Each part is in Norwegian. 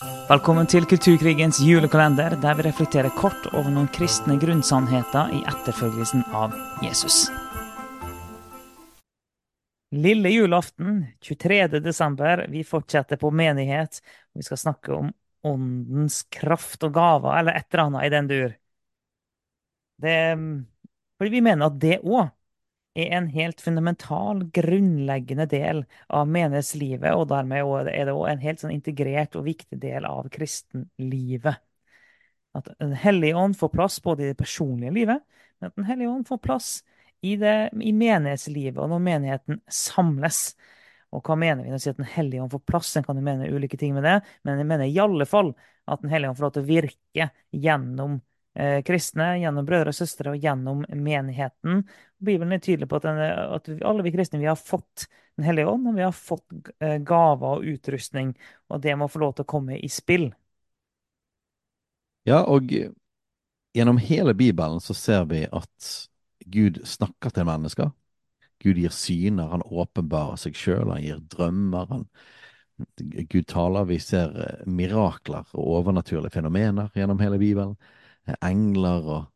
Velkommen til Kulturkrigens julekalender, der vi reflekterer kort over noen kristne grunnsannheter i etterfølgelsen av Jesus. Lille julaften, 23. desember, vi fortsetter på menighet. Vi skal snakke om åndens kraft og gaver, eller et eller annet i den dur. Det, fordi vi mener at det òg er en helt fundamental, grunnleggende del av menighetslivet, og dermed er det òg en helt sånn integrert og viktig del av kristenlivet. At Den hellige ånd får plass både i det personlige livet, men at Den hellige ånd får plass i, det, i menighetslivet, og når menigheten samles. Og hva mener vi når vi sier at Den hellige ånd får plass? En kan jo mene ulike ting med det, men jeg mener i alle fall at Den hellige ånd får lov til å virke gjennom kristne, gjennom brødre og søstre og gjennom menigheten. Bibelen er tydelig på at, den, at alle vi kristne vi har fått Den hellige ånd, og vi har fått eh, gaver og utrustning, og det må få lov til å komme i spill. Ja, og gjennom hele Bibelen så ser vi at Gud snakker til mennesker. Gud gir syner, han åpenbarer seg sjøl, han gir drømmer. han Gud taler, vi ser eh, mirakler og overnaturlige fenomener gjennom hele Bibelen engler og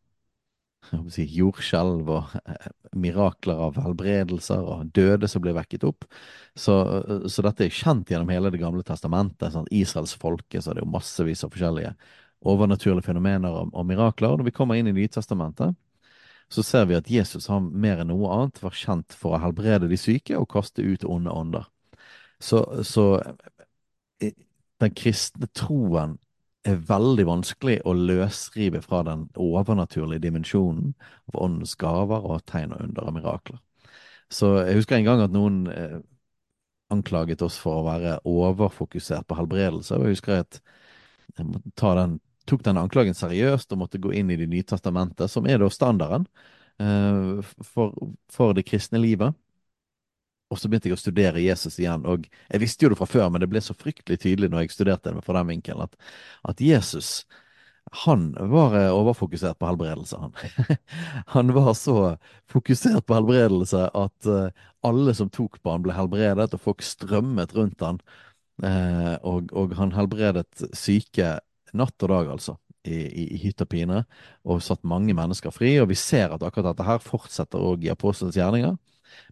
si, jordskjelv og eh, mirakler av helbredelser og døde som blir vekket opp. Så, så dette er kjent gjennom hele Det gamle testamentet. Sånn, Israelsfolket, så er det jo massevis av forskjellige overnaturlige fenomener og, og mirakler. Når vi kommer inn i Nytestamentet, så ser vi at Jesus har mer enn noe annet var kjent for å helbrede de syke og kaste ut onde ånder. Så, så eh, den kristne troen er veldig vanskelig å løsrive fra den overnaturlige dimensjonen av åndens gaver og tegn og under og mirakler. Så jeg husker en gang at noen eh, anklaget oss for å være overfokusert på helbredelse. og jeg husker at jeg den, tok den anklagen seriøst og måtte gå inn i Det nye testamentet, som er da standarden eh, for, for det kristne livet. Og så begynte jeg å studere Jesus igjen. Og jeg visste jo det fra før, men det ble så fryktelig tydelig når jeg studerte det fra den vinkelen, at, at Jesus han var eh, overfokusert på helbredelse, han. han var så fokusert på helbredelse at uh, alle som tok på han ble helbredet, og folk strømmet rundt han. Uh, og, og, han helbredet syke natt og dag, altså, i, i, i hytt og pine, og satt mange mennesker fri. Og vi ser at akkurat dette her fortsetter òg i apostelens gjerninger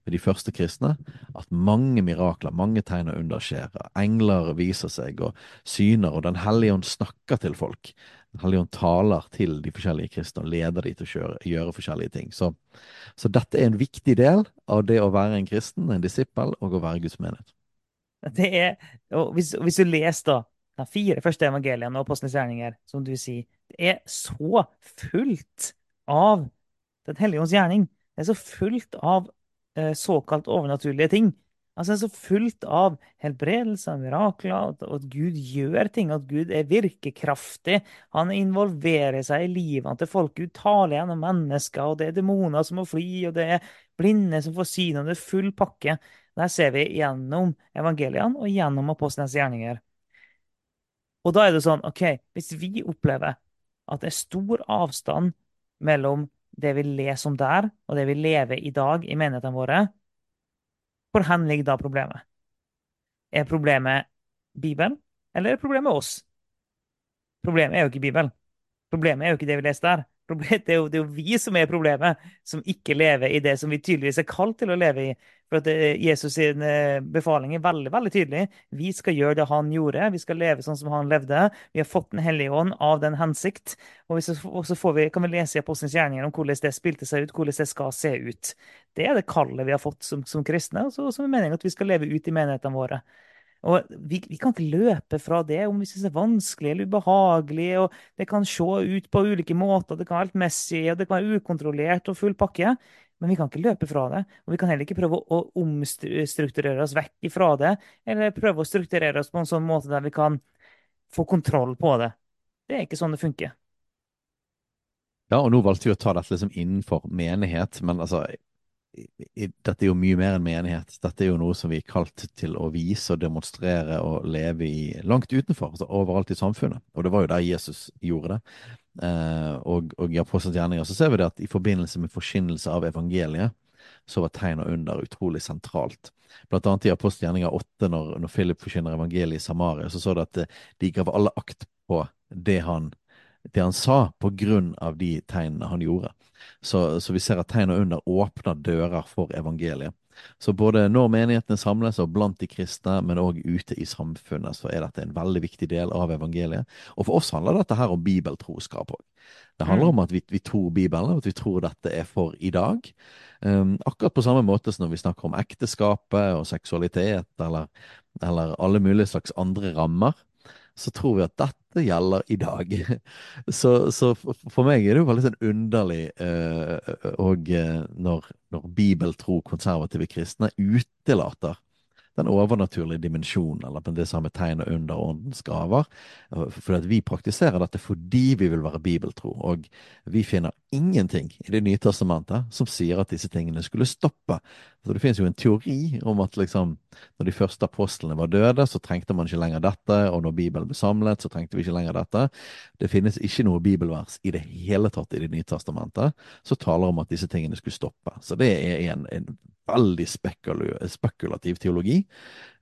med de første kristne, at mange mirakler, mange tegn og under skjer. Engler viser seg og syner, og Den hellige ånd snakker til folk. Den hellige ånd taler til de forskjellige kristne og leder de til å kjøre, gjøre forskjellige ting. Så, så, dette er en viktig del av det å være en kristen, en disippel, og å være Guds menighet. Det er, hvis, hvis du leser da de fire første evangeliene og apostlenes gjerninger, som du sier, det er så fullt av Den hellige ånds gjerning. Det er så fullt av såkalt overnaturlige ting. Altså, det er så fullt av helbredelser, mirakler, og at Gud gjør ting, at Gud er virkekraftig. Han involverer seg i livene til folk. Gud taler gjennom mennesker, og det er demoner som må fly, og det er blinde som får syn, og det er full pakke. Der ser vi gjennom evangeliene og gjennom apostlenes gjerninger. Og da er det sånn, OK, hvis vi opplever at det er stor avstand mellom det vi leser om der, og det vi lever i dag i menighetene våre, hvor hen ligger da problemet? Er problemet Bibelen, eller er problemet oss? Problemet er jo ikke Bibelen. Problemet er jo ikke det vi leser der. Det er, jo, det er, jo, vi som er problemet, som ikke lever i det som vi tydeligvis er kalt til å leve i. For at eh, Jesus' sin eh, befaling er veldig veldig tydelig. Vi skal gjøre det han gjorde, vi skal leve sånn som han levde. Vi har fått Den hellige ånd av den hensikt. Og så vi, kan vi lese i Apostelens gjerninger om hvordan det spilte seg ut, hvordan det skal se ut. Det er det kallet vi har fått som, som kristne, og som er meningen at vi skal leve ut i menighetene våre. Og vi, vi, kan ikke løpe fra det om vi synes det er vanskelig eller ubehagelig. og Det kan se ut på ulike måter, det kan være helt messy, og det kan være ukontrollert og full pakke. Men vi kan ikke løpe fra det. Og vi kan heller ikke prøve å omstrukturere oss vekk ifra det, eller prøve å strukturere oss på en sånn måte der vi kan få kontroll på det. Det er ikke sånn det funker. Ja, og nå valgte vi å ta dette liksom innenfor menighet, men altså dette er jo mye mer enn menighet. Dette er jo noe som vi er kalt til å vise og demonstrere og leve i langt utenfor, altså overalt i samfunnet. Og det var jo der Jesus gjorde det. Eh, og, i Apostelens gjerninger så ser vi det at i forbindelse med forkynnelse av evangeliet, så var tegn og under utrolig sentralt. Blant annet i apostelgjerninga 8, når, når Philip forkynner evangeliet i Samaria, så så det at eh, de gav alle akt på det han, det han sa, på grunn av de tegnene han gjorde. Så, så vi ser at tegn og under åpner dører for evangeliet. Så både når menighetene samles og blant de kristne, men òg ute i samfunnet, så er dette en veldig viktig del av evangeliet. Og for oss handler dette her om bibeltroskap òg. Det handler Mm. om at vi, vi tror Bibelen, at vi tror dette er for i dag. Um, akkurat på samme måte som når vi snakker om ekteskapet og seksualitet, eller, eller alle mulige slags andre rammer, så tror vi at dette gjelder i dag. Så, så for meg er det jo veldig sånn underlig eh, og eh, når, når bibeltro konservative kristne utelater den overnaturlige dimensjonen, eller det samme tegnet under åndens gaver. For vi praktiserer dette fordi vi vil være bibeltro. Og vi finner ingenting i Det nye testamentet som sier at disse tingene skulle stoppe. Så Det finnes jo en teori om at liksom, når de første apostlene var døde, så trengte man ikke lenger dette. Og når Bibelen ble samlet, så trengte vi ikke lenger dette. Det finnes ikke noe bibelvers i det hele tatt i Det nye testamentet som taler om at disse tingene skulle stoppe. Så det er en, en veldig spekulativ teologi.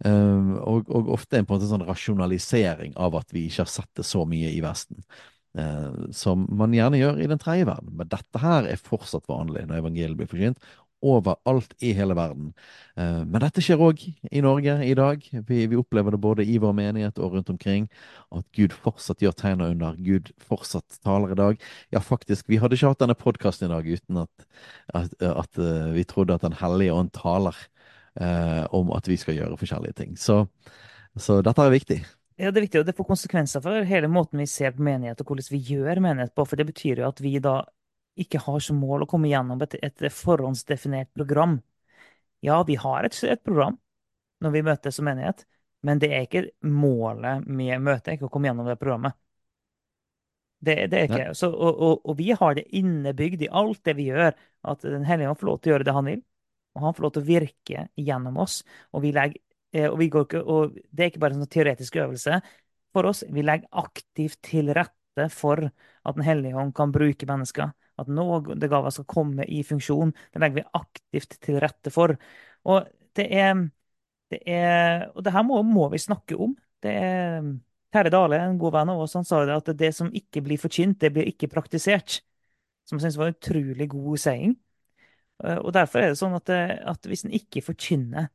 Um, og, og ofte en på en sånn rasjonalisering av at vi ikke har sett det så mye i Vesten. Uh, som man gjerne gjør i den tredje verden. Men dette her er fortsatt vanlig når evangeliet blir forkynt. Overalt i hele verden. Uh, men dette skjer òg i Norge i dag. Vi, vi, opplever det både i vår menighet og rundt omkring. At Gud fortsatt gjør tegner under. Gud fortsatt taler i dag. Ja, faktisk, vi hadde ikke hatt denne podkasten i dag uten at, at, at uh, vi trodde at Den hellige ånd taler om at vi skal gjøre forskjellige ting. Så, så dette er viktig. Ja, det er viktig, og det får konsekvenser for hele måten vi ser på menighet, og hvordan vi gjør menighet på. For det betyr jo at vi da ikke har som mål å komme gjennom et, et forhåndsdefinert program. Ja, vi har et, et, program når vi møtes som menighet, men det er ikke målet med møtet, ikke å komme gjennom det programmet. Det, det er ikke. Så, og, og, og, vi har det innebygd i alt det vi gjør, at Den hellige ånd får lov til å gjøre det han vil, og han får lov til å virke gjennom oss. Og, vi legger, og, vi ikke, og det er ikke bare en sånn teoretisk øvelse for oss. Vi legger aktivt til rette for at Den hellige ånd kan bruke mennesker at nådegaver skal komme i funksjon. Det legger vi aktivt til rette for. Og det er, det er Og det her må, må, vi snakke om. Det er Terje Dale, en god venn av oss, han sa det at det som ikke blir forkynt, det blir ikke praktisert. Som jeg syns var en utrolig god saying. Og derfor er det sånn at, at hvis en ikke forkynner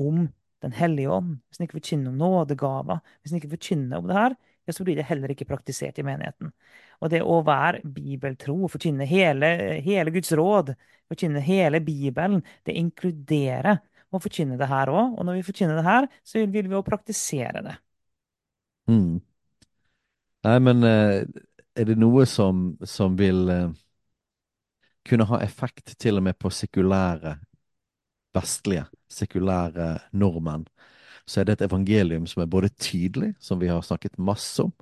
om Den hellige ånd, hvis en ikke forkynner om nådegaver, hvis en ikke forkynner om det her, ja, så blir det heller ikke praktisert i menigheten. Og det å være bibeltro, forkynne hele, hele Guds råd, forkynne hele Bibelen, det inkluderer å forkynne det her òg. Og når vi forkynner det her, så vil vi jo praktisere det. Mm. Nei, men er det noe som, som vil kunne ha effekt til og med på sekulære, vestlige, sekulære nordmenn, så er det et evangelium som er både tydelig, som vi har snakket masse om,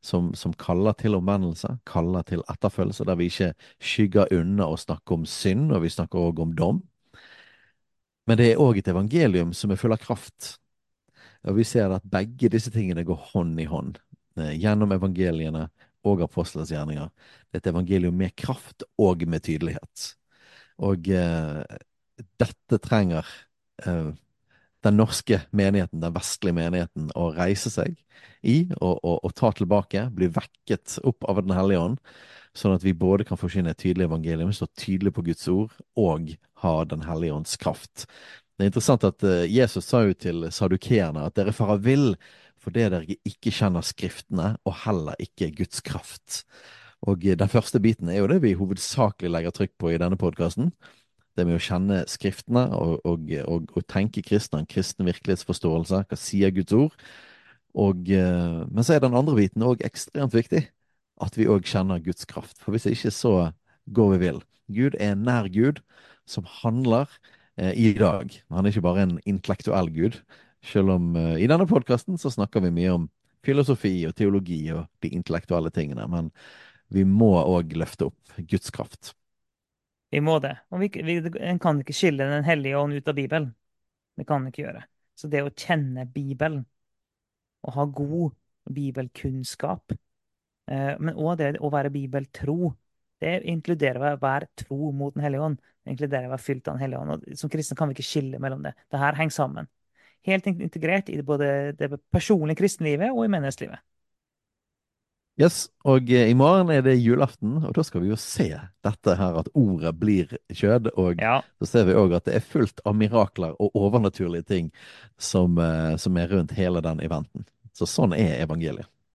som, som kaller til omvendelse, kaller til etterfølgelse, der vi ikke skygger unna å snakke om synd, og vi snakker også om dom. Men det er òg et evangelium som er full av kraft. Og vi ser at begge disse tingene går hånd i hånd eh, gjennom evangeliene og apostlenes gjerninger. Det er et evangelium med kraft og med tydelighet. Og eh, dette trenger eh, den norske menigheten, den vestlige menigheten, å reise seg i og, og, og, ta tilbake, bli vekket opp av Den hellige ånd, sånn at vi både kan forsyne et tydelig evangelium, stå tydelig på Guds ord, og ha Den hellige ånds kraft. Det er interessant at uh, Jesus sa jo til sadukeerne at dere farer vill fordi dere ikke kjenner Skriftene, og heller ikke Guds kraft. Og den første biten er jo det vi hovedsakelig legger trykk på i denne podkasten. Det med å kjenne Skriftene og, og, og, og tenke kristne, en kristen virkelighetsforståelse. Hva sier Guds ord? Og, men så er den andre biten òg ekstremt viktig. At vi òg kjenner Guds kraft. For hvis ikke så går vi vill. Gud er en nær Gud som handler eh, i dag. Han er ikke bare en intellektuell Gud. Selv om eh, i denne podkasten så snakker vi mye om filosofi og teologi og de intellektuelle tingene. Men vi må òg løfte opp Guds kraft. Vi må det. Og vi, vi, en kan ikke skille Den hellige ånd ut av Bibelen. Det kan en ikke gjøre. Så det å kjenne Bibelen, og ha god bibelkunnskap, eh, men òg det å være bibeltro, Det inkluderer å være tro mot Den hellige ånd. Det inkluderer å være fylt av Den hellige ånd. Og som kristne kan vi ikke skille mellom det. Det her henger sammen. Helt integrert i både det personlige kristenlivet og i menneskelivet. Yes, og eh, i morgen er det julaften, og da skal vi jo se dette her, at ordet blir kjød. Og Ja. så ser vi òg at det er fullt av mirakler og overnaturlige ting som, eh, som er rundt hele den eventen. Så sånn er evangeliet.